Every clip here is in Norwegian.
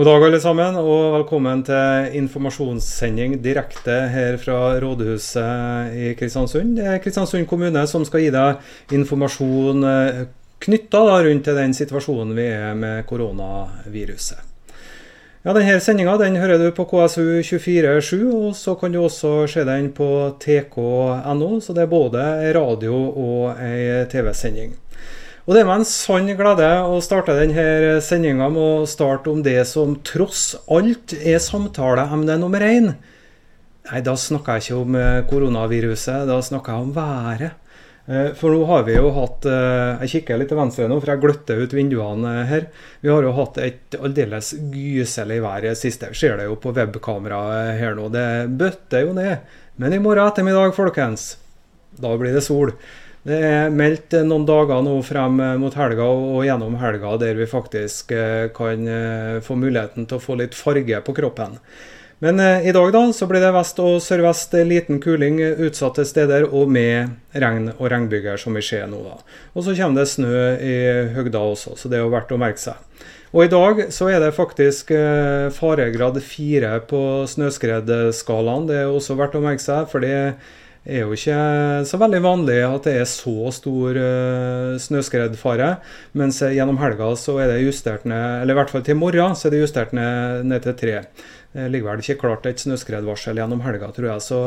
God dag, alle sammen, og velkommen til informasjonssending direkte her fra rådhuset i Kristiansund. Det er Kristiansund kommune som skal gi deg informasjon eh, knytta rundt til den situasjonen vi er med koronaviruset. Ja, Denne sendinga den hører du på KSU247, og så kan du også se den på tk.no. Så det er både radio og ei TV-sending. Og det er meg en sann glede å starte denne sendinga med å starte om det som tross alt er samtaleemne nummer én. Nei, da snakker jeg ikke om eh, koronaviruset, da snakker jeg om været. Eh, for nå har vi jo hatt eh, Jeg kikker litt til venstre nå, for jeg gløtter ut vinduene her. Vi har jo hatt et aldeles gyselig vær i det siste. Ser det jo på webkameraet her nå. Det bøtter jo ned. Men i morgen ettermiddag, folkens, da blir det sol. Det er meldt noen dager nå frem mot helga og gjennom helga der vi faktisk eh, kan eh, få muligheten til å få litt farge på kroppen. Men eh, i dag da, så blir det vest og sørvest liten kuling utsatte steder, og med regn og regnbyger, som vi ser nå. da. Og så kommer det snø i høgda også, så det er jo verdt å merke seg. Og i dag så er det faktisk faregrad fire på snøskredskalaen. Det er også verdt å merke seg, fordi er jo ikke så veldig vanlig at det er så stor uh, snøskredfare. Mens gjennom helga så er det justert ned, eller i hvert fall til morgen, så er det justert ned, ned til tre. Det ligger vel ikke klart et snøskredvarsel gjennom helga, tror jeg. Så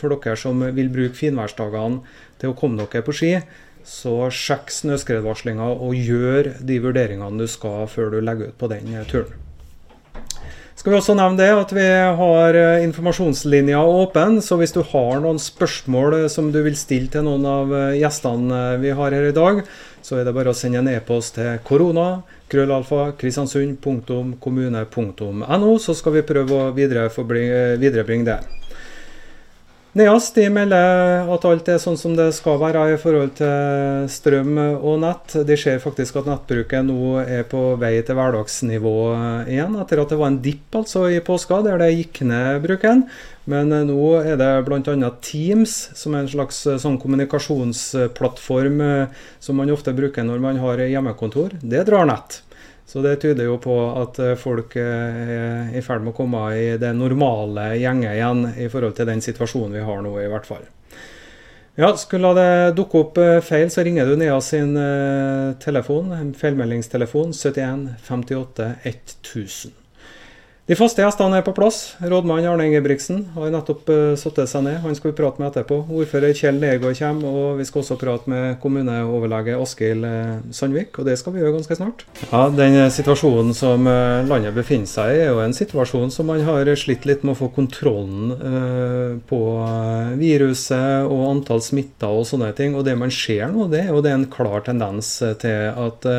for dere som vil bruke finværsdagene til å komme dere på ski, så sjekk snøskredvarslinga og gjør de vurderingene du skal før du legger ut på den turen. Skal vi også nevne det at vi har eh, informasjonslinja åpen, så hvis du har noen spørsmål eh, som du vil stille til noen av eh, gjestene vi har her i dag, så er det bare å sende en e-post til korona, krøllalfa, kristiansund.kommune.no, så skal vi prøve å viderebringe det. Neas de melder at alt er sånn som det skal være i forhold til strøm og nett. De ser faktisk at nettbruket nå er på vei til hverdagsnivå igjen, etter at det var en dipp altså i påska der det gikk ned bruken. Men nå er det bl.a. Teams, som er en slags sånn kommunikasjonsplattform eh, som man ofte bruker når man har hjemmekontor. Det drar nett. Så det tyder jo på at eh, folk eh, er i ferd med å komme i det normale gjenget igjen i forhold til den situasjonen vi har nå, i hvert fall. Ja, Skulle det dukke opp eh, feil, så ringer du Nea sin telefon, feilmeldingstelefon 71 58 1000. De faste gjestene er på plass. Rådmann Arne Ingebrigtsen har nettopp uh, satt seg ned. Han skal vi prate med etterpå. Ordfører Kjell Nergård kommer, og vi skal også prate med kommuneoverlege Askild uh, Sandvik. Og det skal vi gjøre ganske snart. Ja, Den eh, situasjonen som landet befinner seg i, er jo en situasjon som man har slitt litt med å få kontrollen på viruset og antall smitta og sånne ting. Og det man ser nå, det er jo det er en klar tendens til at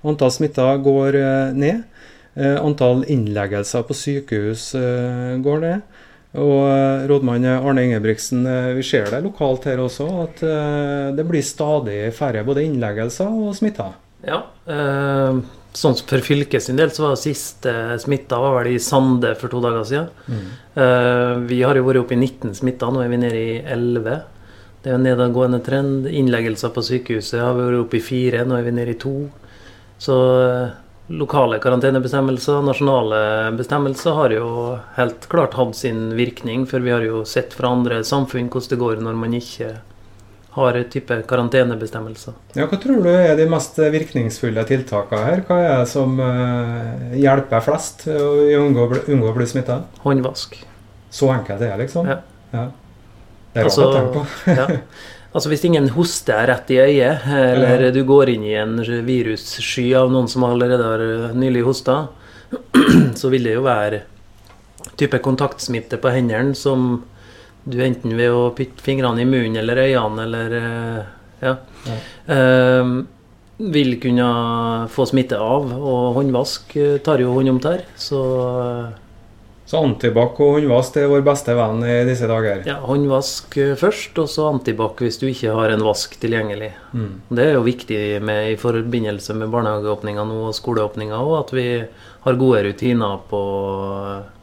antall smitta går ned. Eh, antall innleggelser på sykehus eh, går ned. Og eh, rådmann Arne Ingebrigtsen, vi ser det lokalt her også, at det blir stadig færre både innleggelser og smitta. Ja, eh, sånn for fylket sin del så var siste smitta var vel i Sande for to dager siden. Mm. Eh, vi har jo vært oppe i 19 smitta, nå er vi nede i 11. Det er en nedadgående trend. Innleggelser på sykehuset har vi vært oppe i fire, nå er vi nede i to. Så lokale karantenebestemmelser, nasjonale bestemmelser, har jo helt klart hatt sin virkning. For vi har jo sett fra andre samfunn hvordan det går når man ikke har type karantenebestemmelser. Ja, hva tror du er de mest virkningsfulle tiltakene her? Hva er det som uh, hjelper flest å unngå, unngå å bli smitta? Håndvask. Så enkelt er det, liksom? Ja. ja. Det er rart altså, å tenke på. ja. Altså Hvis ingen hoster rett i øyet, eller du går inn i en virussky av noen som allerede har nylig hosta, så vil det jo være type kontaktsmitte på hendene som du enten ved å putte fingrene i munnen eller øynene eller eh, ja, ja. Uh, vil kunne få smitte av. Og håndvask eh, tar jo hånd om tær, så så antibac og håndvask er vår beste venn i disse dager? Ja, håndvask først, og så antibac hvis du ikke har en vask tilgjengelig. Mm. Det er jo viktig med, i forbindelse med barnehageåpninga nå og skoleåpninga òg, at vi har gode rutiner på,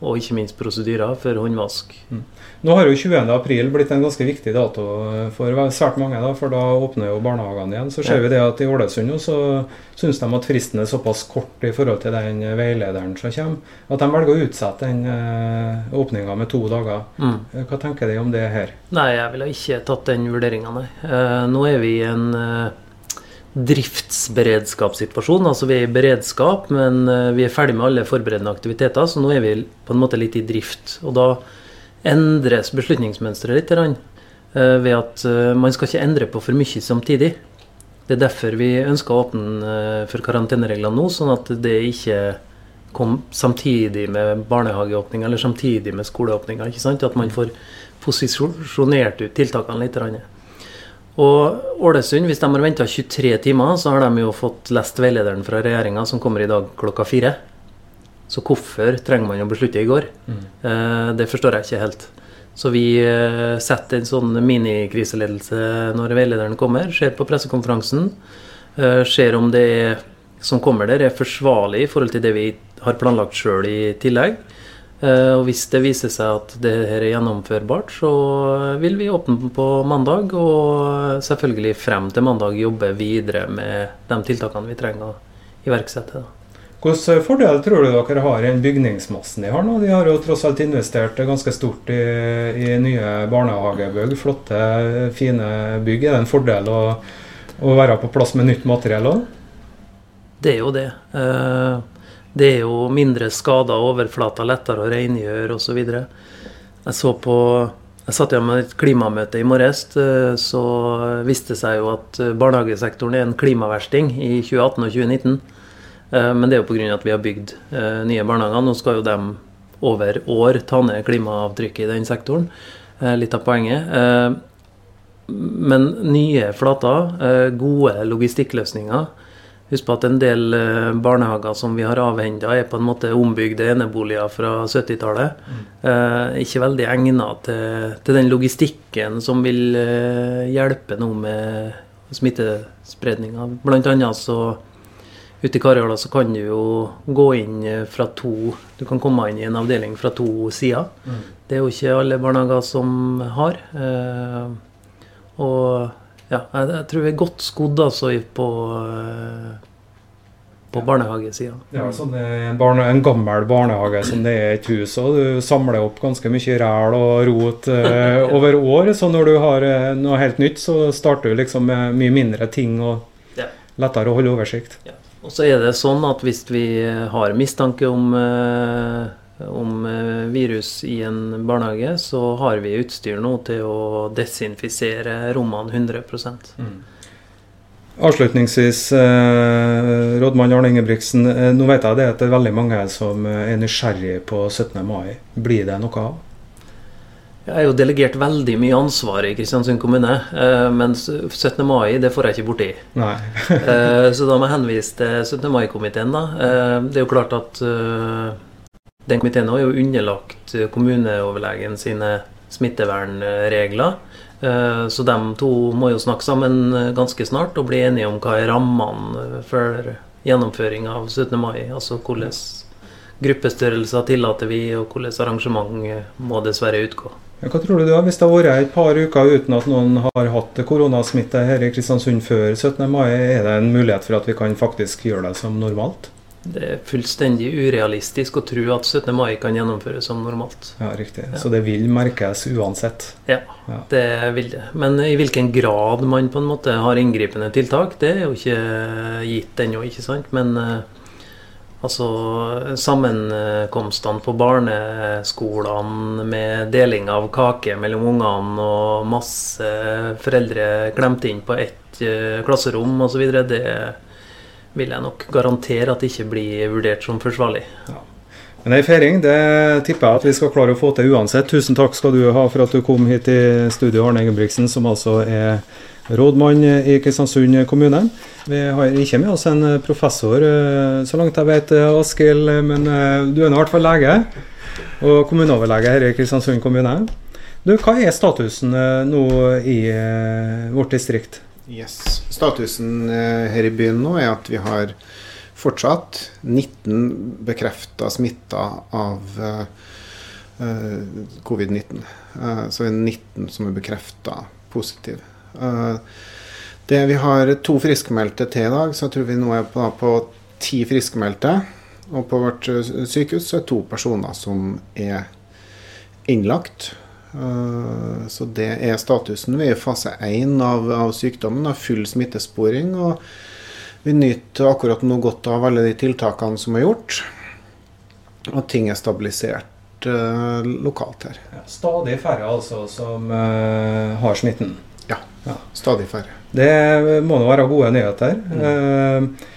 og ikke minst prosedyrer for håndvask. Mm. Nå har jo 20. april blitt en ganske viktig dato for svært mange, da, for da åpner jo barnehagene igjen. Så ser vi det at i Ålesund så syns de at fristen er såpass kort i forhold til den veilederen som kommer, at de velger å utsette den uh, åpninga med to dager. Mm. Hva tenker de om det her? Nei, jeg ville ikke tatt den vurderinga, nei. Uh, nå er vi i en uh, driftsberedskapssituasjon. Altså vi er i beredskap, men eh, vi er ferdig med alle forberedende aktiviteter, så nå er vi på en måte litt i drift. Og da endres beslutningsmønsteret litt eh, ved at eh, man skal ikke endre på for mye samtidig. Det er derfor vi ønsker å åpne for karantenereglene nå, sånn at det ikke kom samtidig med barnehageåpninga eller samtidig med skoleåpninga. At man får posisjonert ut tiltakene litt. Og Ålesund, hvis de har venta 23 timer, så har de jo fått lest veilederen fra regjeringa som kommer i dag klokka fire. Så hvorfor trenger man å beslutte i går? Mm. Eh, det forstår jeg ikke helt. Så vi eh, setter en sånn minikriseledelse når veilederen kommer, ser på pressekonferansen, eh, ser om det som kommer der, er forsvarlig i forhold til det vi har planlagt sjøl i tillegg. Og hvis det viser seg at det her er gjennomførbart, så vil vi åpne på mandag. Og selvfølgelig frem til mandag jobbe videre med de tiltakene vi trenger å iverksette. Hvilke fordeler tror du dere har i den bygningsmassen de har nå? De har jo tross alt investert ganske stort i, i nye barnehagebygg. Flotte, fine bygg. Er det en fordel å, å være på plass med nytt materiell òg? Det er jo det. Uh, det er jo mindre skader overflater lettere å rengjøre osv. Jeg så på jeg satt igjen med et klimamøte i morges, eh, så viste det seg jo at eh, barnehagesektoren er en klimaversting i 2018 og 2019. Eh, men det er jo pga. at vi har bygd nye barnehager. Nå skal jo de over år ta ned klimaavtrykket i den sektoren. Litt av poenget. Men nye flater, gode logistikkløsninger, Husk på at en del eh, barnehager som vi har avhenda, er på en måte ombygde eneboliger fra 70-tallet. Mm. Eh, ikke veldig egna til, til, den logistikken som vil eh, hjelpe nå med smittespredninga. Blant annet så ute i Karjala så kan du jo gå inn fra to Du kan komme inn i en avdeling fra to sider. Mm. Det er jo ikke alle barnehager som har. Eh, og ja, jeg, tror vi er godt skodd altså på, eh, på barnehagesida. Ja, sånn en, barne, en, gammel barnehage som det er et hus, og du samler opp ganske mye ræl og rot eh, over år. Så når du har eh, noe helt nytt, så starter du liksom med mye mindre ting og lettere å holde oversikt. Ja. Og så er det sånn at hvis vi har mistanke om eh, om eh, virus i en barnehage, så har vi utstyr nå til å desinfisere rommene 100 mm. Avslutningsvis, eh, rådmann Arne Ingebrigtsen. Eh, nå vet jeg det at det er veldig mange som er nysgjerrig på 17. mai. Blir det noe av? Jeg er jo delegert veldig mye ansvar i Kristiansund kommune, eh, men 17. mai det får jeg ikke borti. Eh, så da må jeg henvise til 17. mai-komiteen. da. Eh, det er jo klart at den komiteen er jo underlagt kommuneoverlegen sine smittevernregler. Så de to må jo snakke sammen ganske snart og bli enige om hva er rammene for gjennomføring av 17. mai. Altså hvordan gruppestørrelser tillater vi, og hvordan arrangement må dessverre utgå. Hva tror du da, hvis det har vært et par uker uten at noen har hatt koronasmitte her i Kristiansund før 17. mai, er det en mulighet for at vi kan faktisk gjøre det som normalt? Det er fullstendig urealistisk å tro at 17. mai kan gjennomføres som normalt. Ja, Riktig. Ja. Så det vil merkes uansett? Ja, ja, det vil det. Men i hvilken grad man på en måte har inngripende tiltak, det er jo ikke gitt ennå, ikke sant. Men uh, altså sammenkomstene på barneskolene med deling av kake mellom ungene og masse foreldre klemt inn på ett uh, klasserom osv., det vil jeg nok garantere at ikke blir vurdert som forsvarlig. Ja. Men ei feiring det tipper jeg at vi skal klare å få til uansett. Tusen takk skal du ha for at du kom hit i studio, Arne Ingebrigtsen, som altså er rådmann i Kristiansund kommune. Vi har ikke med oss en professor, eh, så langt jeg vet, Askild, men eh, du er i hvert fall lege. Og kommuneoverlege her i Kristiansund kommune. Du, Hva er statusen eh, nå i vårt distrikt? Yes. Statusen her i byen nå er at vi har fortsatt 19 bekrefta smitta av covid-19. så er 19 som er bekrefta positive. Det, vi har to friskmeldte til i dag, så jeg tror vi nå er på, på ti friskmeldte. Og på vårt eh, sykehus så er to personer som er innlagt. Uh, så det er statusen. Vi er i fase én av, av, sykdommen, av full smittesporing. Og vi nyter akkurat nå godt av alle de tiltakene som er gjort. Og ting er stabilisert lokalt her. Stadig færre altså som har smitten? Ja, ja, stadig færre. Det må nå være gode nyheter. Mm. Uh,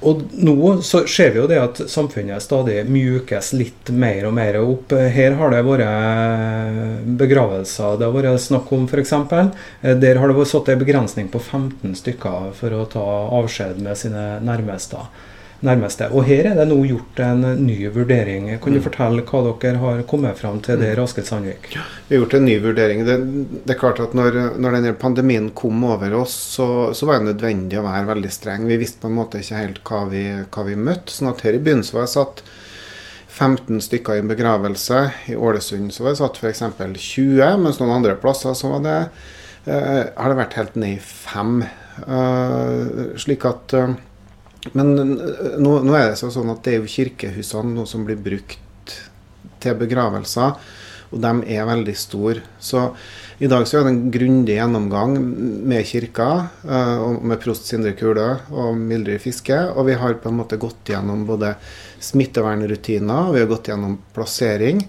og nå så ser vi jo det at samfunnet stadig mjukes litt mer og mer opp. Her har det vært begravelser det har vært snakk om, f.eks. Eh, der har det vært satt en begrensning på 15 stykker for å ta avskjed med sine nærmeste nærmeste. Og her er det nå gjort en ny vurdering. Kan du mm. fortelle hva dere har kommet fram til det, Askild Sandvik? Sandvik? Vi har gjort en ny vurdering. Det, det er klart at når, når, denne pandemien kom over oss, så, så, var det nødvendig å være veldig streng. Vi visste på en måte ikke helt hva vi, hva vi møtte. sånn at her i begynnelsen var jeg satt 15 stykker i en begravelse. I Ålesund så var det satt f.eks. 20, mens noen andre plasser så var det, eh, har det vært helt ned i fem. Uh, slik at uh, men eh, nå, nå, er det sånn at det er jo kirkehusene nå som blir brukt til begravelser, og de er veldig store. Så i dag så er det en grundig gjennomgang med kirka, og med prost Sindre Kule og Mildrid Fiske. Og vi har på en måte gått gjennom både smittevernrutiner, vi har gått gjennom plassering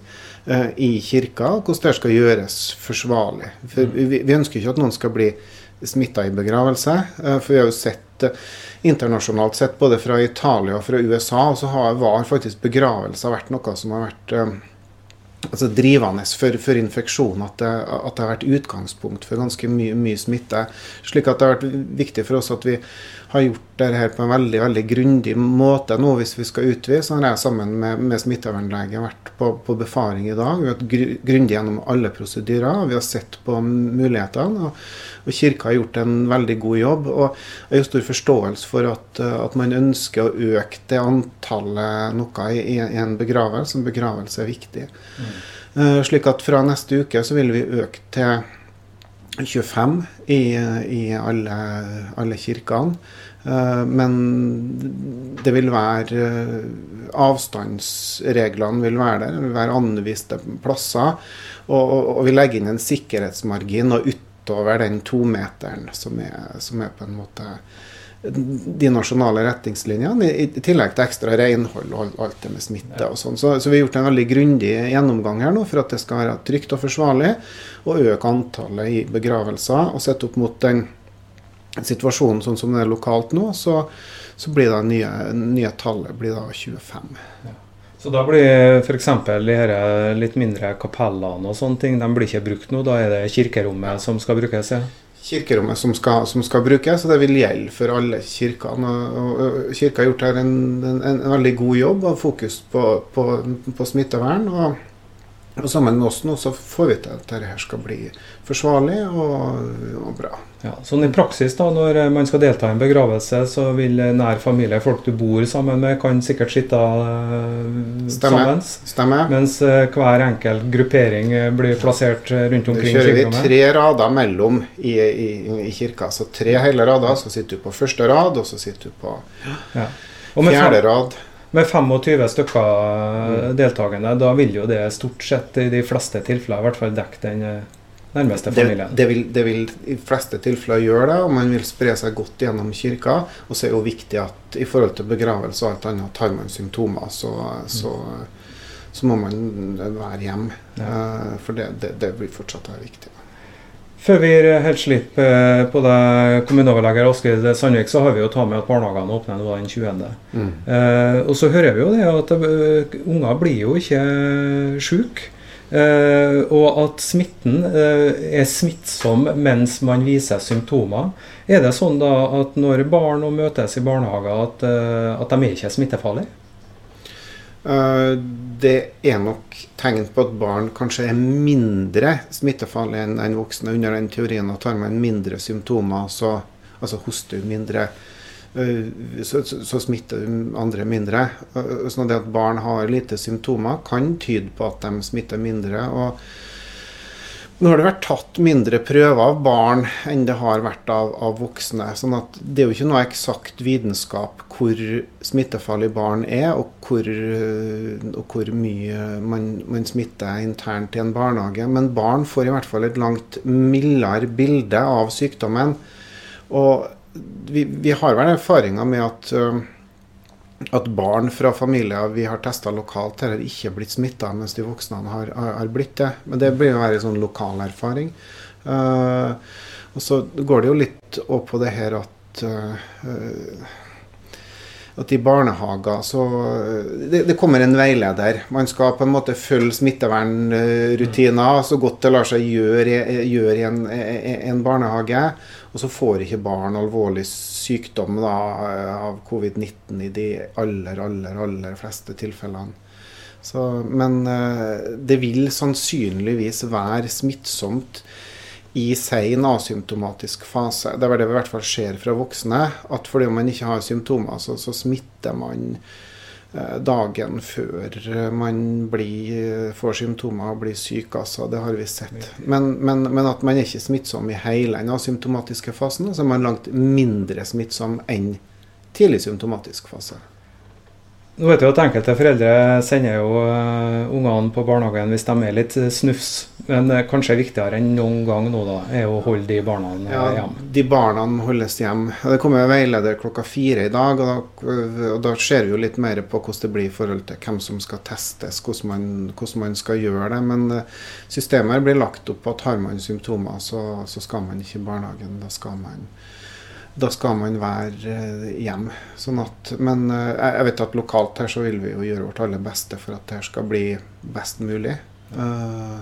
uh, i kirka, hvordan det skal gjøres forsvarlig. For vi, vi ønsker ikke at noen skal bli smitta i begravelse, for vi har jo sett internasjonalt sett, både fra Italia og fra USA, så har, var faktisk begravelser vært noe som har vært eh, altså drivende for, for infeksjon. At det, at det, har vært utgangspunkt for ganske mye, mye, smitte. Slik at det har vært viktig for oss at vi har gjort dette her på en veldig veldig grundig måte nå hvis vi skal utvide. Så har jeg sammen med, med smittevernlege vært på, på, befaring i dag. Vi har vært grundig gjennom alle prosedyrer. Vi har sett på mulighetene. Og, og Kirka har gjort en veldig god jobb. Og jeg har stor forståelse for at, at man ønsker å øke det antallet noe i, i en begravelse. En begravelse er viktig. Mm. Uh, slik at fra neste uke så vil vi øke til 25 i, i alle, alle, kirkene. Uh, men det vil være uh, Avstandsreglene vil være der. Det vil være anviste plasser. Og, og, og vi legger inn en sikkerhetsmargin og utover den tometeren som er, som er på en måte de nasjonale retningslinjene, i, tillegg til ekstra renhold og alt det med smitte og sånn. Så, så, vi har gjort en veldig grundig gjennomgang her nå for at det skal være trygt og forsvarlig, og øke antallet i begravelser. Og sett opp mot den situasjonen sånn som det er lokalt nå, så, så blir det nye, nye tallet blir da 25. Ja. Så da blir f.eks. de her litt mindre kapellene og sånne ting, de blir ikke brukt nå? Da er det kirkerommet som skal brukes? Ja? kirkerommet som skal, som skal, brukes, og det vil gjelde for alle kirkene. Kirka har gjort her en, en, en, veldig god jobb og fokus på, på, på smittevern. og og sammen med oss nå så får vi til at dette skal bli forsvarlig og, og bra. Ja, sånn I praksis, da, når man skal delta i en begravelse, så vil nær familie, folk du bor sammen med, kan sikkert sitte uh, sammen. Stemmer. Mens uh, hver enkelt gruppering uh, blir plassert rundt omkring Da kjører vi tre rader mellom i, i, i, kirka. Så tre hele rader. Så sitter du på første rad, og så sitter du på ja. fjerde rad. Med 25 stykker mm. deltakende, da vil jo det stort sett i de fleste tilfeller i hvert fall dekke den eh, nærmeste familien. Det, det, vil, det vil i fleste tilfeller gjøre det, og man vil spre seg godt gjennom kirka. Og så er det jo viktig at i forhold til begravelse og alt annet, tar man symptomer, så, så, så må man være hjemme. Ja. Uh, for det, det, blir fortsatt viktig. Før vi helt slipper eh, på det kommuneoverlege Askild Sandvik, så har vi jo tatt med at barnehagene åpner nå den 20. Mm. Eh, og så hører vi jo det at uh, unger blir jo ikke syke. Eh, og at smitten eh, er smittsom mens man viser symptomer. Er det sånn da at når barn møtes i barnehager, at, eh, at de er ikke smittefarlige? Eh, det er nok tegn på at barn kanskje er mindre smittefarlige enn voksne under den teorien at har man mindre symptomer, så, altså hoster mindre, eh, så, så, så smitter andre mindre. Sånn at barn har lite symptomer, kan tyde på at de smitter mindre. og nå har det vært tatt mindre prøver av barn enn det har vært av, av voksne. sånn at det er jo ikke noe eksakt vitenskap hvor smittefarlig barn er, og hvor, og hvor mye man, man, smitter internt i en barnehage. Men barn får i hvert fall et langt mildere bilde av sykdommen. Og vi, vi har vel erfaringer med at at barn fra familier vi har testa lokalt, her har ikke blitt smitta, mens de voksne har, har, blitt det. Men det blir jo være en sånn lokal erfaring. Uh, og så går det jo litt opp på det her at uh, at i barnehager så det, det, kommer en veileder. Man skal på en måte følge smittevernrutiner så godt det lar seg gjøre, gjøre i en, en, barnehage. Og så får ikke barn alvorlig sykdom da, av covid-19 i de aller, aller, aller fleste tilfellene. Så, men eh, det vil sannsynligvis være smittsomt i sein asymptomatisk fase. Det er det vi i hvert fall ser fra voksne. At fordi man ikke har symptomer, så, så smitter man eh, dagen før man blir, får symptomer og blir syk. Altså, det har vi sett. Men, men, men, at man er ikke smittsom i hele den asymptomatiske fasen. Så er man langt mindre smittsom enn tidlig symptomatisk fase. Nå vet jeg at Enkelte foreldre sender jo ungene på barnehagen hvis de er litt snufs. Men uh, kanskje viktigere enn noen gang nå da, er å holde de barna hjemme? ja, hjemme. De barna holdes hjemme. Det kommer veileder klokka fire i dag. Og da, og da, ser vi jo litt mer på hvordan det blir i forhold til hvem som skal testes, hvordan man, hvordan man skal gjøre det. Men systemet blir lagt opp på at har man symptomer, så, så skal man ikke i barnehagen. Da skal man da skal man være eh, hjemme. Sånn at, men eh, jeg vet at lokalt her så vil vi jo gjøre vårt aller beste for at det her skal bli best mulig. Uh,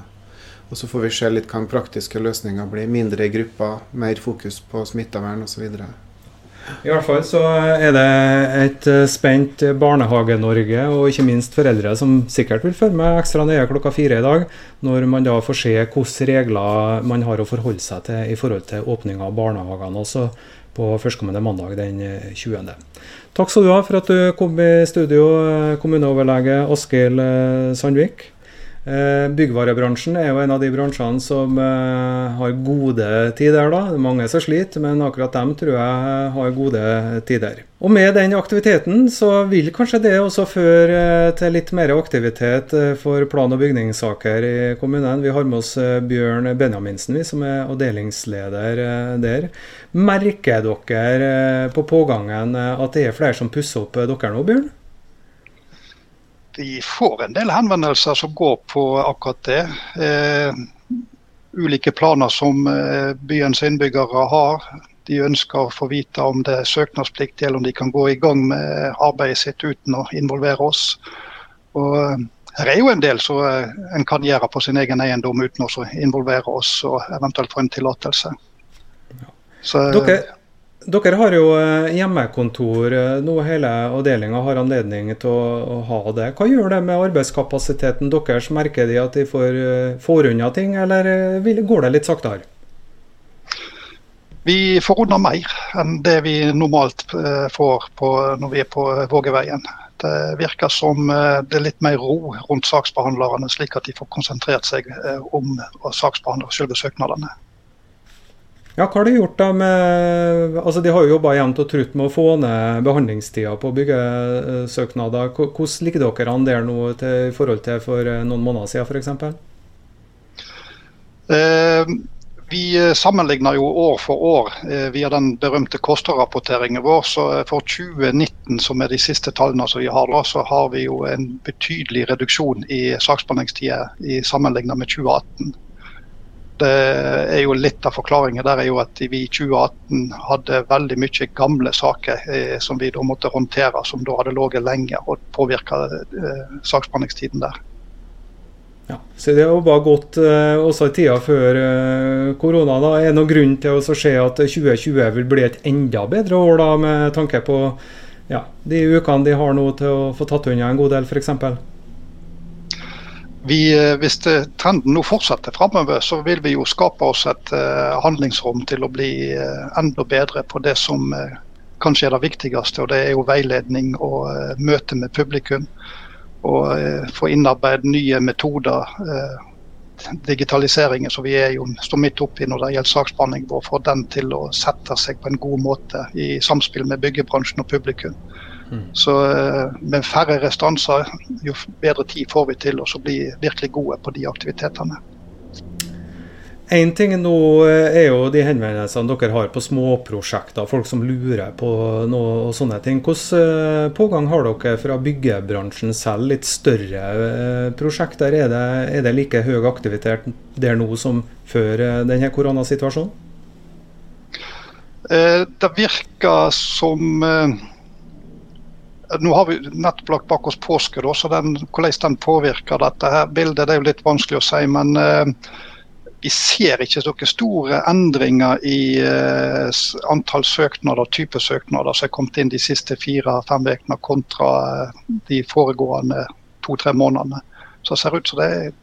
og så får vi se litt hva den praktiske løsninga blir. Mindre grupper, mer fokus på smittevern osv. I hvert fall så er det et spent Barnehage-Norge, og ikke minst foreldre, som sikkert vil følge med ekstra nøye klokka fire i dag, når man da får se hvilke regler man har å forholde seg til i forhold til åpning av barnehagene. Også på førstkommende mandag den 20. Eh, Takk skal du ha for at du kom i studio, eh, kommuneoverlege Askild eh, Sandvik. Byggvarebransjen er jo en av de bransjene som har gode tider. da. Mange som sliter, men akkurat dem tror jeg har gode tider. Og med den aktiviteten så vil kanskje det også føre til litt mer aktivitet for plan- og bygningssaker i kommunen. Vi har med oss Bjørn Benjaminsen, vi som er avdelingsleder der. Merker dere på pågangen at det er flere som pusser opp dere nå, Bjørn? Vi får en del henvendelser som går på akkurat det. Eh, ulike planer som eh, byens innbyggere har de ønsker å få vite om det er søknadsplikt, eller om de kan gå i gang med arbeidet sitt uten å involvere oss. Og eh, her er jo en del som eh, en kan gjøre på sin egen eiendom uten å involvere oss og eventuelt få en tillatelse. Så, dere, dere, har jo hjemmekontor nå, hele avdelinga har anledning til å, ha det. Hva gjør det med arbeidskapasiteten deres? Merker de at de får, får unna ting, eller går det litt saktere? Vi får unna mer enn det vi normalt eh, får på, når vi er på Vågeveien. Det virker som eh, det er litt mer ro rundt saksbehandlerne, slik at de får konsentrert seg eh, om å saksbehandle selve søknadene. Ja, Hva har de gjort da med altså De har jo jobba jevnt og trutt med å få ned behandlingstida på byggesøknader. Hvordan ligger dere an der nå til, i forhold til for noen måneder siden f.eks.? Eh, vi eh, sammenligner jo år for år eh, via den berømte kosterrapporteringen vår. så eh, For 2019, som er de siste tallene som vi har, da, så har vi jo en betydelig reduksjon i saksbehandlingstida sammenlignet med 2018. Det er jo Litt av forklaringen der er jo at vi i 2018 hadde veldig mye gamle saker eh, som vi da måtte håndtere, som da hadde ligget lenge og påvirka eh, saksbehandlingstiden der. Ja, så det bare gått uh, også i tida før uh, korona. da, Er det noen grunn til å se at 2020 vil bli et enda bedre år, da, med tanke på ja, de ukene de har nå til å få tatt unna en god del, f.eks.? Vi, eh, hvis trenden nå fortsetter framover, så vil vi jo skape oss et uh, handlingsrom til å bli uh, enda bedre på det som uh, kanskje er det viktigste, og det er jo veiledning og møte med publikum. Og få innarbeidet nye metoder digitaliseringen som vi er jo, står midt oppi når det gjelder saksbehandling vår, få den til å sette seg på en god måte i samspill med byggebransjen og publikum. Så eh, med færre restanser, jo bedre tid får vi til å bli virkelig gode på de aktivitetene. Én ting nå eh, er jo de henvendelsene dere har på småprosjekter, folk som lurer på noe og sånne ting. Hvordan eh, pågang har dere fra byggebransjen selv? Litt større prosjekter, er det, er det like høy aktivitet der nå som før denne koronasituasjonen? Det virker som nå har vi nettopp lagt bak oss påske, så den, hvordan den påvirker dette her bildet, det er jo litt vanskelig å si. men vi ser ikke så store endringer i uh, antall søknader, type søknader som er kommet inn de siste fire-fem ukene kontra uh, de foregående to-tre månedene. Så det ser ut som det er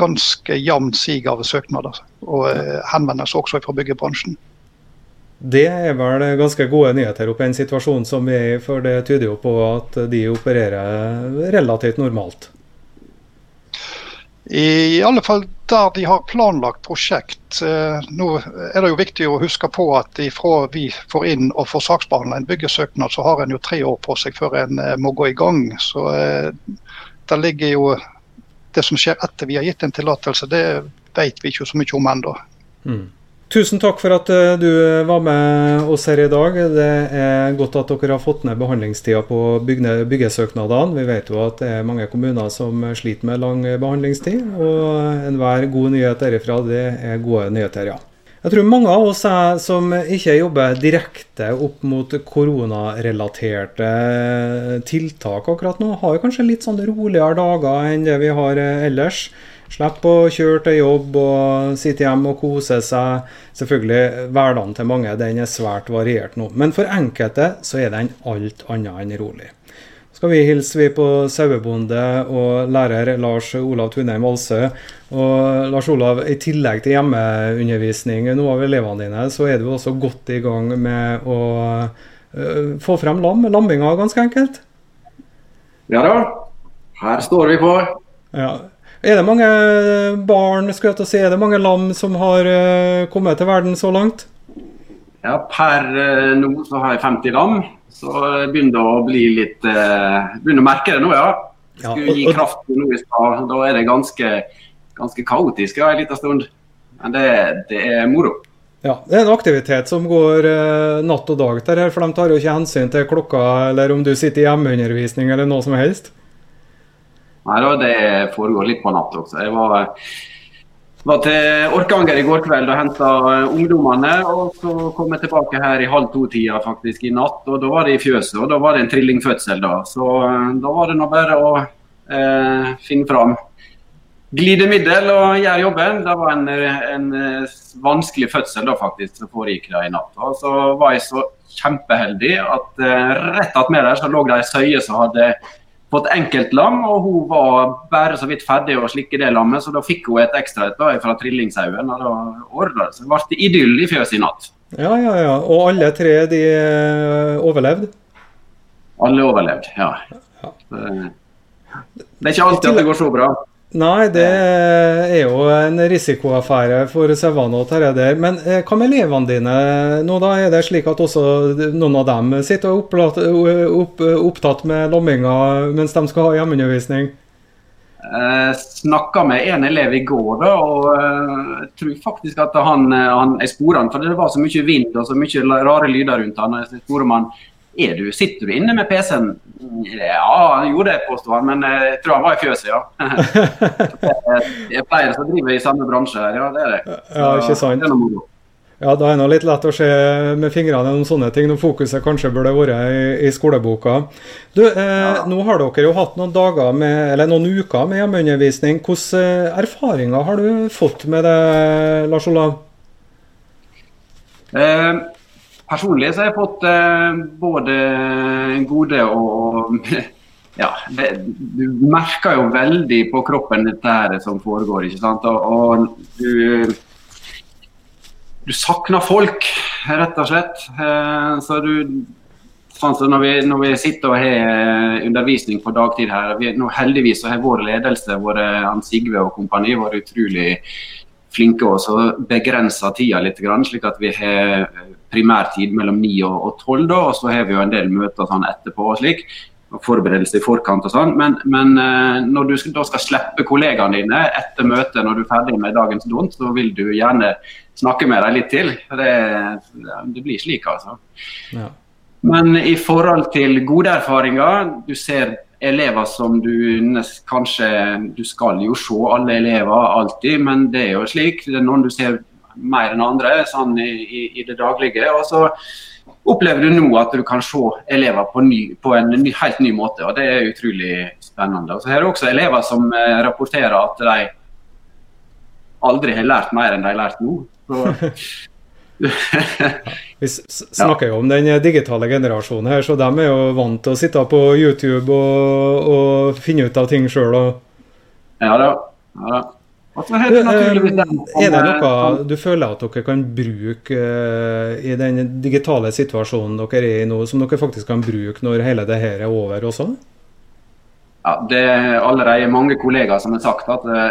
ganske jevnt sig av søknader og uh, henvendelser også fra byggebransjen. Det er vel ganske gode nyheter oppe i en situasjon som vi er i, for det tyder jo på at de opererer relativt normalt. I alle fall der de har planlagt prosjekt. Eh, nå er det jo viktig å huske på at ifra vi får inn og får saksbehandla en byggesøknad, så har en jo tre år på seg før en eh, må gå i gang. Så eh, der ligger jo Det som skjer etter vi har gitt en tillatelse, det vet vi ikke så mye om ennå. Mm. Tusen takk for at eh, du var med oss her i dag. Det er godt at dere har fått ned behandlingstida på byggesøknadene. Vi vet jo at det er mange kommuner som sliter med lang behandlingstid. Og enhver god nyhet derifra, det er gode nyheter, ja. Jeg tror mange av oss som ikke jobber direkte opp mot koronarelaterte tiltak akkurat nå, har kanskje litt sånn roligere dager enn det vi har ellers. Slipp å kjøre til jobb og sitte hjemme og kose seg. Selvfølgelig, Hverdagen til mange den er svært variert nå, men for enkelte så er den alt annet enn rolig. Skal vi hilse vi på sauebonde og lærer Lars Olav Tunheim Valsø. Og Lars Olav, i tillegg til hjemmeundervisning nå av elevene dine, så er du også godt i gang med å uh, få frem lam. Lamminga, ganske enkelt? Ja da. Her står vi på. Ja, er det mange barn, skal jeg til å si, er det mange lam som har uh, kommet til verden så langt? Ja, Per uh, nå så har jeg 50 lam. Så jeg begynner å bli litt Begynner å merke det nå, ja. Skulle gi kraft nå i stad. Da er det ganske, ganske kaotisk ja, en liten stund. Men det, det, er moro. Ja, Det er en aktivitet som går natt og dag, der, for de tar jo ikke hensyn til klokka eller om du sitter i hjemmeundervisning eller noe som helst. Nei det foregår litt på natt også. Jeg var, var til Orkanger i går kveld og henta ungdommene. og Så kom jeg tilbake her i halv to-tida faktisk i natt, og da var det i fjøset. Og da var det en trillingfødsel, da. Så eh, da var det nå bare å eh, finne fram glidemiddel og gjøre jobben. Det var en, en vanskelig fødsel da faktisk som foregikk da i natt. Og så var jeg så kjempeheldig at eh, rett attmed der så lå det ei søye som hadde fått enkeltlam, og hun var bare så vidt ferdig å slikke det lammet, så da fikk hun et ekstra et fra trillingshaugen. Og da ordna det seg. Det ble idyll i fjøset i natt. Ja, ja, ja. Og alle tre de eh, overlevde? Alle overlevde, ja. ja. Det er ikke alltid at det går så bra. Nei, det er jo en risikoaffære for sauene og dette der. Men eh, hva med elevene dine? Nå da Er det slik at også noen av dem sitter opptatt, opp, opptatt med lomminga mens de skal ha hjemmeundervisning? Jeg snakka med en elev i går, da, og jeg eh, tror faktisk at han, han jeg sporer han, for det var så mye vind og så mye rare lyder rundt han. Jeg sporer om han er du, sitter du inne med PC-en? Ja, han gjorde det, påstår han, men jeg tror han var i fjøset, ja. jeg pleier å drive i samme bransje her, ja det er det. Så, ja, ikke sant. Det ja, da er det litt lett å se med fingrene om sånne ting, når fokuset kanskje burde vært i, i skoleboka. Du, eh, ja. Nå har dere jo hatt noen dager med, eller noen uker med hjemmeundervisning. Hvilke eh, erfaringer har du fått med det, Lars Olav? Eh, personlig så har jeg fått eh, både gode og ja, det, Du merker jo veldig på kroppen dette som foregår. ikke sant? Og, og du, du savner folk, rett og slett. Eh, så du sånn så når, vi, når vi sitter og har undervisning på dagtid her, vi, nå Heldigvis så har vår ledelse, våre Sigve og kompani, vært utrolig flinke til å begrense tida litt, slik at vi har primærtid mellom 9 og 12. Da, Og så har vi jo en del møter sånn etterpå og slik. Og forberedelse i forkant og sånn. Men, men eh, når du da skal slippe kollegaene dine etter møtet når du er ferdig med dagens dont, så vil du gjerne snakke med dem litt til. Det, det blir slik, altså. Ja. Men i forhold til gode erfaringer, du ser elever som du kanskje Du skal jo se alle elever alltid, men det er jo slik. Det er noen du ser mer enn andre sånn i, i, i det daglige. Og så opplever du nå at du kan se elever på, ny, på en ny, helt ny måte, og det er utrolig spennende. Og så er det også elever som eh, rapporterer at de aldri har lært mer enn de har lært nå. Så, Vi snakker jo om den digitale generasjonen her, så de er jo vant til å sitte på YouTube og, og finne ut av ting sjøl. Ja da. Ja, da. Er det, er det noe du føler at dere kan bruke uh, i den digitale situasjonen dere er i nå, som dere faktisk kan bruke når hele det her er over også? Ja, Det er allerede mange kollegaer som har sagt at uh,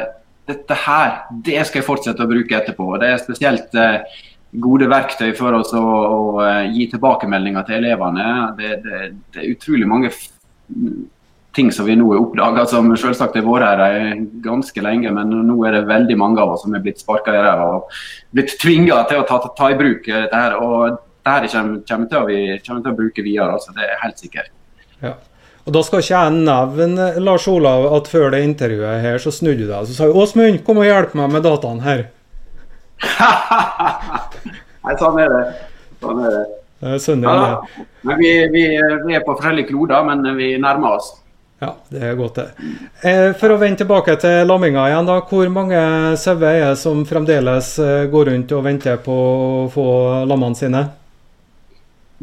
dette her, det skal jeg fortsette å bruke etterpå. Det er spesielt gode verktøy for oss å, å, eh, gi tilbakemeldinger til elevene. Det, det, det er utrolig mange ting som vi nå har oppdaga, som selvsagt har vært her ganske lenge. Men nå er det veldig mange av oss som er blitt sparka i ræva og blitt tvinga til å ta, ta, i bruk dette. her, og dette kommer, kommer, til å, vi kommer til å bruke videre, altså, det er helt sikkert. Ja. Og Da skal ikke jeg nevne Lars Olav, at før det intervjuet her så snudde du deg og sa Åsmund, kom og hjelp meg med dataene her. Nei, sånn er det. Sånn er det. Sønner, ja. Men vi, vi, vi, er på forskjellige kloder, men vi nærmer oss. Ja, det er godt, det. Eh, for å vende tilbake til lamminga igjen, da. Hvor mange sauer er det som fremdeles eh, går rundt og venter på å få lammene sine?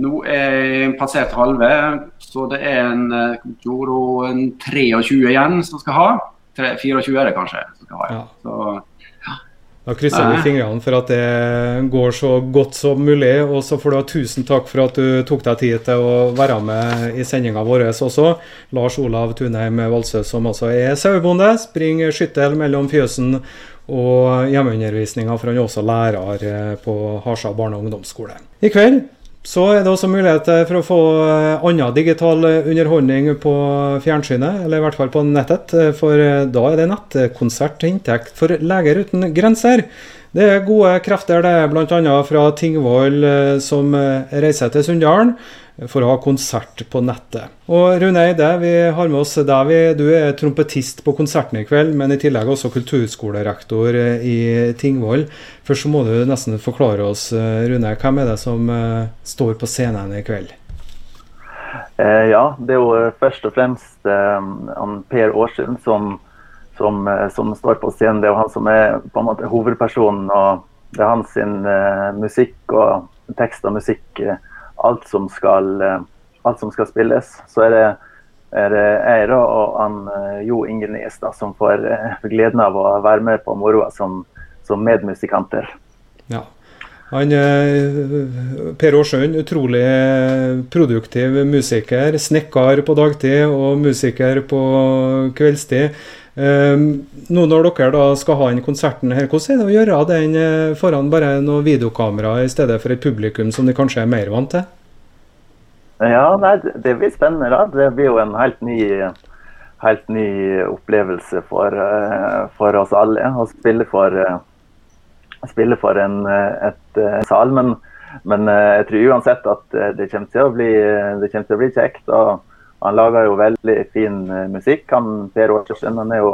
Nå er jeg passert halve, så det er en, eh, en 23 igjen som skal ha. 24 er det kanskje. som skal ha. Ja. Så da krysser vi fingrene for at det går så godt som mulig. Og så får du ha tusen takk for at du tok deg tid til å være med i sendinga vår også. Lars Olav Tunheim Valsø, som også er sauebonde. Springer skyttel mellom fjøsen og hjemmeundervisninga, for han er også lærer på Harstad barne- og ungdomsskole. I kveld så er det også mulighet for å få eh, annen digital underholdning på fjernsynet, eller i hvert fall på nettet. For eh, da er det nettkonsert til inntekt for Leger uten grenser. Det er gode krefter, det bl.a. fra Tingvoll eh, som reiser til Sunndalen for å ha konsert på nettet. Og Rune Eide, vi har med oss deg. Du er trompetist på konserten i kveld, men i tillegg også kulturskolerektor i Tingvoll. Først så må du nesten forklare oss, Rune, hvem er det som eh, står på scenen i kveld? Eh, ja, det er jo først og fremst eh, Per Aarsund som, som, eh, som, står på scenen. Det er jo han som er på en måte hovedpersonen. og Det er hans eh, musikk og tekst og musikk eh, alt som skal, eh, alt som skal spilles. Så er det, er det jeg da, og han, eh, Jo Inge Nes da, som får eh, gleden av å være med på moroa som, som medmusikanter. Ja. Han, per Aarsund, utrolig produktiv musiker. Snekker på dagtid og musiker på kveldstid. Nå når dere da skal ha inn konserten her, hvordan er det å gjøre den foran bare noen videokamera i stedet for et publikum som de kanskje er mer vant til? Ja, nei, det blir spennende. da. Det blir jo en helt ny, helt ny opplevelse for, eh, for, oss alle å spille for, eh, spille for en et, sal. Men, men, eh, jeg tror uansett at det kommer til å bli, til å bli kjekt. og Han lager jo veldig fin musikk. Han, per Aarsund han er jo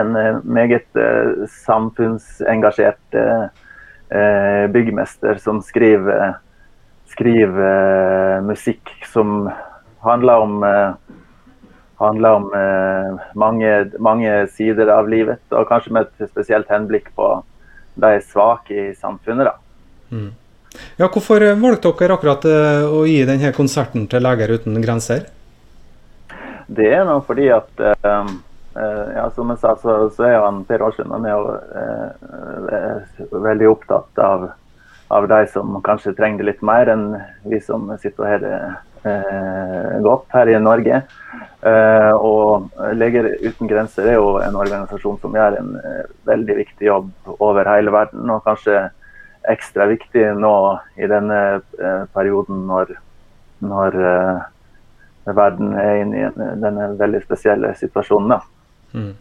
en meget samfunnsengasjert byggmester som skriver skriver musikk som handler om, handler om mange, mange, sider av livet, og kanskje med et spesielt henblikk på de svake i samfunnet. da. Mm. Ja, Hvorfor valgte dere akkurat å gi denne konserten til Leger uten grenser? Det er nå fordi at eh, ja, Som jeg sa, så, så er han Per Aarsund han jo uh, veldig opptatt av, av de som kanskje trenger det litt mer enn vi som sitter her eh, godt her i Norge. og Leger uten grenser er jo en organisasjon som gjør en veldig viktig jobb over hele verden. og kanskje ekstra viktig nå i denne perioden når, når verden er inne i denne veldig spesielle situasjonen. Mm.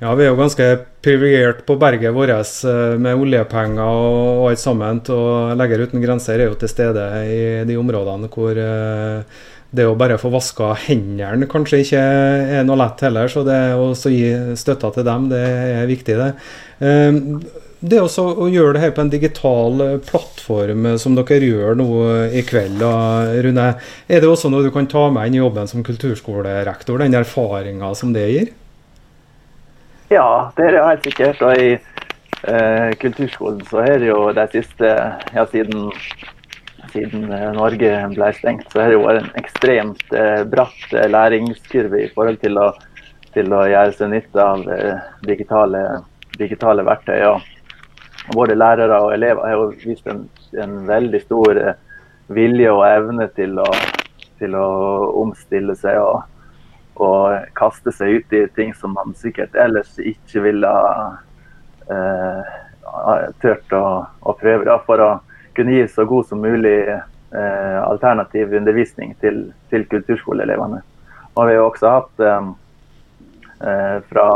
Ja, Vi er jo ganske privilegert på berget vårt eh, med oljepenger og alt sammen. Og Leger uten grenser er jo til stede i de områdene hvor eh, det å bare få vaska hendene kanskje ikke er noe lett heller. Så det å gi støtta til dem, det er viktig, det. Det også å gjøre det her på en digital eh, plattform, eh, som dere gjør nå eh, i kveld, Rune. Er det også noe du kan ta med inn i jobben som kulturskolerektor, den erfaringa som det gir? Ja, det er det helt sikkert. Og i eh, kulturskolen så er det jo de siste ja, siden, siden Norge ble stengt, så har det jo en ekstremt eh, bratt læringskurve i forhold til å, til å gjøre seg nytte av eh, digitale, digitale verktøy. Ja både lærere og elever har jo vist en, en veldig stor eh, vilje og evne til å, til å omstille seg og, og, kaste seg ut i ting som man sikkert ellers ikke ville eh, turt å, å prøve da, for å kunne gi så god som mulig eh, alternativ undervisning til, til kulturskoleelevene. Og vi har også hatt eh, eh fra,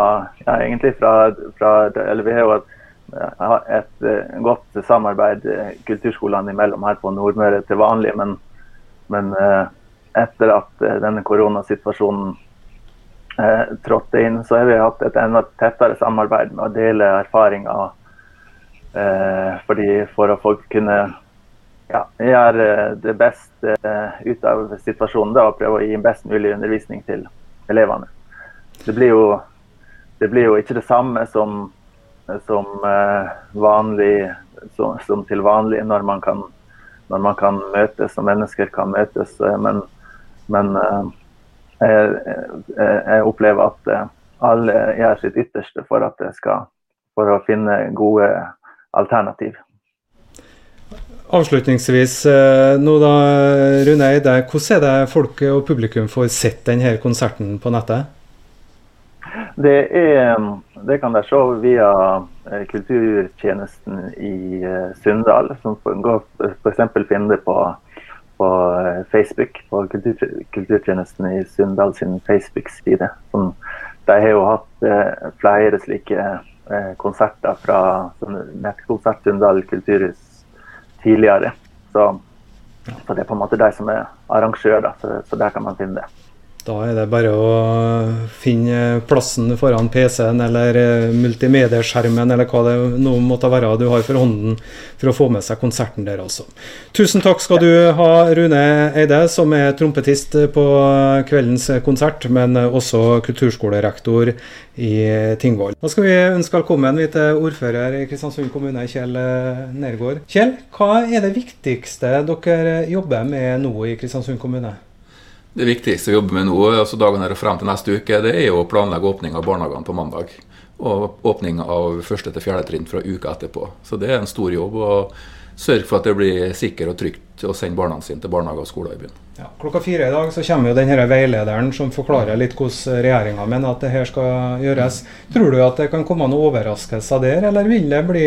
ja, fra, fra eller vi har jo hatt et uh, godt samarbeid uh, kulturskolene imellom her på Nordmøre til vanlig. Men, men uh, etter at denne koronasituasjonen trådte inn, så har vi hatt et enda tettere samarbeid med å dele erfaringer. fordi For å folk kunne ja, gjøre det beste ut av situasjonen da, og prøve å gi best mulig undervisning til elevene. Det blir jo, det blir jo ikke det samme som som eh, vanlig som, som, til vanlig når man kan, når man kan møtes og mennesker kan møtes. Eh, men, men eh, jeg, jeg, opplever at alle gjør sitt ytterste for, at det skal, for å finne gode alternativ. Avslutningsvis, nå da, Rune hvordan er det folk og publikum får sett denne konserten på nettet? Det, er, det kan dere se via eh, kulturtjenesten i eh, Sunndal, som f.eks. finner det på, på, eh, Facebook, på kultur, kulturtjenesten i Sunndal sin Facebook-side. De har jo hatt flere slike konserter fra Nettkonsert Sunndal kulturhus tidligere. Så, så, det er på en måte de som er arrangør, så, så der kan man finne det. Da er det bare å finne plassen foran PC-en eller eh, multimedieskjermen eller hva det nå måtte være du har for hånden for å få med seg konserten der også. Tusen takk skal du ha, Rune Eide, som er trompetist på kveldens konsert, men også kulturskolerektor i Tingvoll. Da skal vi ønske velkommen til ordfører i Kristiansund kommune, Kjell Nergård. Kjell, hva er det viktigste dere jobber med nå i Kristiansund kommune? Det viktigste vi jobber med nå, altså dagene og frem til neste uke, det er å planlegge åpning av barnehagene på mandag. Og åpning av første til fjerde trinn fra uka etterpå. Så det er en stor jobb. å sørge for at det blir sikkert og trygt å sende barna sine til barnehage og skoler i byen. Ja, klokka fire i dag så kommer jo denne veilederen som forklarer litt hvordan regjeringa mener at det her skal gjøres. Tror du at det kan komme noen overraskelser der, eller vil det bli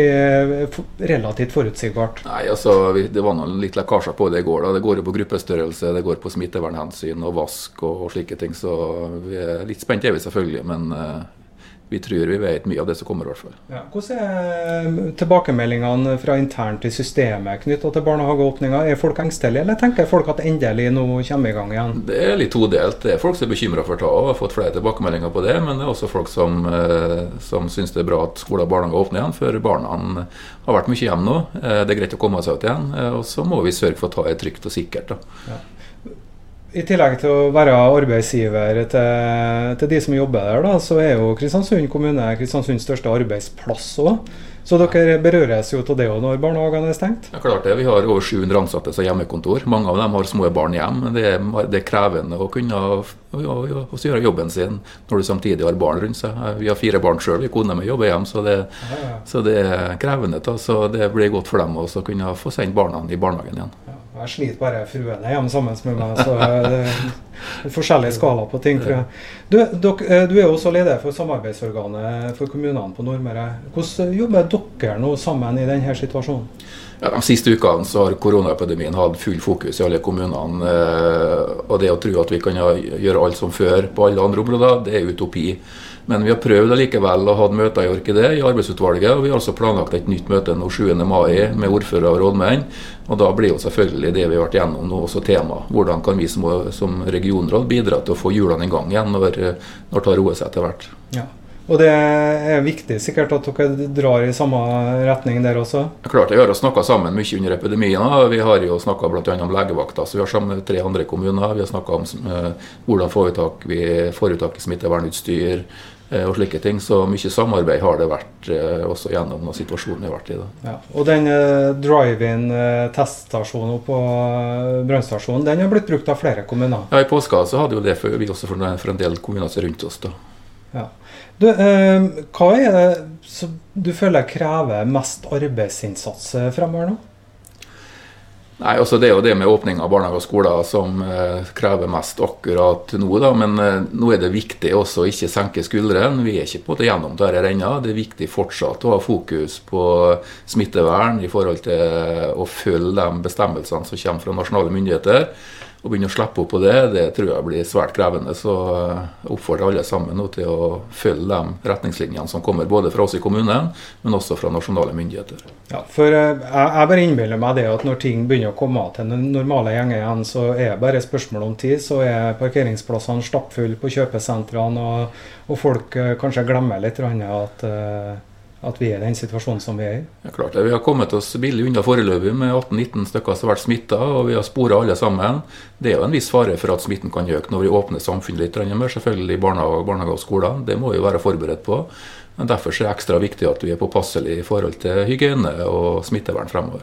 relativt forutsigbart? Nei, altså Det var noen litt lekkasjer på det i går. da. Det går jo på gruppestørrelse, det går på smittevernhensyn og vask og, og slike ting. Så vi er litt spent er vi selvfølgelig, men uh, vi tror vi vet mye av det som kommer. i hvert fall. Ja, hvordan er tilbakemeldingene fra internt i systemet knytta til barnehageåpninga? Er folk engstelige, eller tenker folk at endelig nå kommer i gang igjen? Det er litt todelt. Det er folk som er bekymra for det og har fått flere tilbakemeldinger på det. Men det er også folk som, eh, som syns det er bra at skoler og barnehager åpner igjen, for barna har vært mye hjemme nå. Eh, det er greit å komme seg ut igjen. Eh, og så må vi sørge for å ta det trygt og sikkert. da. Ja. I tillegg til å være arbeidsgiver til, til, de som jobber der, da, så er jo Kristiansund kommune Kristiansunds største arbeidsplass òg. Så dere berøres jo av det òg når barnehagene er stengt? Ja, klart det. Vi har over 700 ansatte som hjemmekontor. Mange av dem har små barn hjem. Det er, det er krevende å kunne å, å, å, gjøre jobben sin når du samtidig har barn rundt seg. Vi har fire barn sjøl, kona mi jobber hjem, så det, så det, er krevende. Da. Så det blir godt for dem også å kunne få sendt barna i barnehagen igjen. Jeg sliter bare fruene hjemme sammen med meg, så det er forskjellig skala på ting. Du, dok, du, er jo også leder for samarbeidsorganet for kommunene på Nordmøre. Hvordan jobber dere nå sammen i denne situasjonen? Ja, de siste ukene så har koronaepidemien hatt full fokus i alle kommunene. Eh, og det å tro at vi kan gjøre alt som før på alle andre områder, det er utopi. Men vi har prøvd allikevel å ha møter i Orkidé i arbeidsutvalget. Og vi har også planlagt et nytt møte nå 7. mai med ordfører og rådmenn. Og da blir jo selvfølgelig det vi har vært gjennom nå også tema. Hvordan kan vi som, som regionråd bidra til å få hjulene i gang igjen når, når roet seg etter hvert. Ja. Og det er viktig sikkert at dere drar i samme retning der også? Klart, Vi har snakka sammen mye under epidemien. Vi har jo snakka bl.a. om legevakta. så Vi har sammen med tre andre kommuner. Vi har snakka om uh, hvordan får vi tak, i smittevernutstyr, Eh, og slike ting. Så mye samarbeid har det vært eh, også gjennom den situasjonen vi har vært i. Ja, og den eh, drive-in eh, på eh, brannstasjonen den har blitt brukt av flere kommuner? Ja, I påska så hadde jo det for, vi også for, for en del kommuner som rundt oss. da. Ja. Du, eh, hva er det som du føler krever mest arbeidsinnsats fremover nå? Nei, altså Det er jo det med åpning av barnehager og skoler som eh, krever mest akkurat nå. da, Men eh, nå er det viktig også å ikke senke skuldrene. Vi er ikke på en måte gjennom dette ennå. Det er viktig fortsatt å ha fokus på smittevern i forhold til å følge de bestemmelsene som kommer fra nasjonale myndigheter. Å begynne å slippe opp på det, det tror jeg blir svært krevende. Så jeg oppfordrer alle sammen til å følge de retningslinjene som kommer både fra oss i kommunen, men også fra nasjonale myndigheter. Ja, for eh, jeg, bare innbiller meg det at når ting begynner å komme til den normale gjengen igjen, så er det bare spørsmål om tid. Så er parkeringsplassene stappfulle på kjøpesentrene, og, og folk eh, kanskje glemmer litt at at vi er i den situasjonen som vi er i? Ja, klart det. Vi har kommet oss billig unna foreløpig med 18-19 stykker som har vært smitta, og vi har spora alle sammen. Det er jo en viss fare for at smitten kan øke når vi åpner samfunnet litt mer, selvfølgelig barnehager, barnehager og skoler. Det må vi være forberedt på. Men Derfor er det ekstra viktig at vi er påpasselige i forhold til hygiene og smittevern fremover.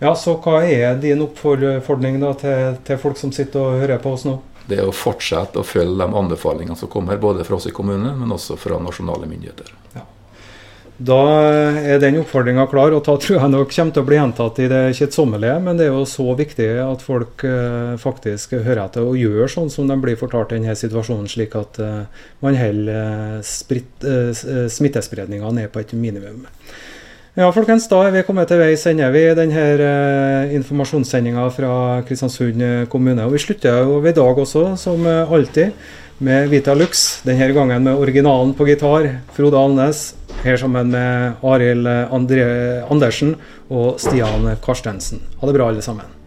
Ja, Så hva er din oppfordring da til, til folk som sitter og hører på oss nå? Det er å fortsette å følge de anbefalingene som kommer både fra oss i kommunen, men også fra nasjonale myndigheter. Ja. Da er den oppfordringa klar, og da tror jeg nok kommer til å bli gjentatt i det kjedsommelige. Men det er jo så viktig at folk uh, faktisk hører etter og gjør sånn som de blir fortalt i denne situasjonen, slik at uh, man holder uh, smittespredninga ned på et minimum. Ja, folkens, da er vi kommet til veis ende, vi, denne uh, informasjonssendinga fra Kristiansund kommune. Og vi slutter jo i dag også, som alltid med Vitalux. Denne gangen med originalen på gitar, Frode Alnes. Her sammen med Arild Andersen og Stian Karstensen. Ha det bra, alle sammen.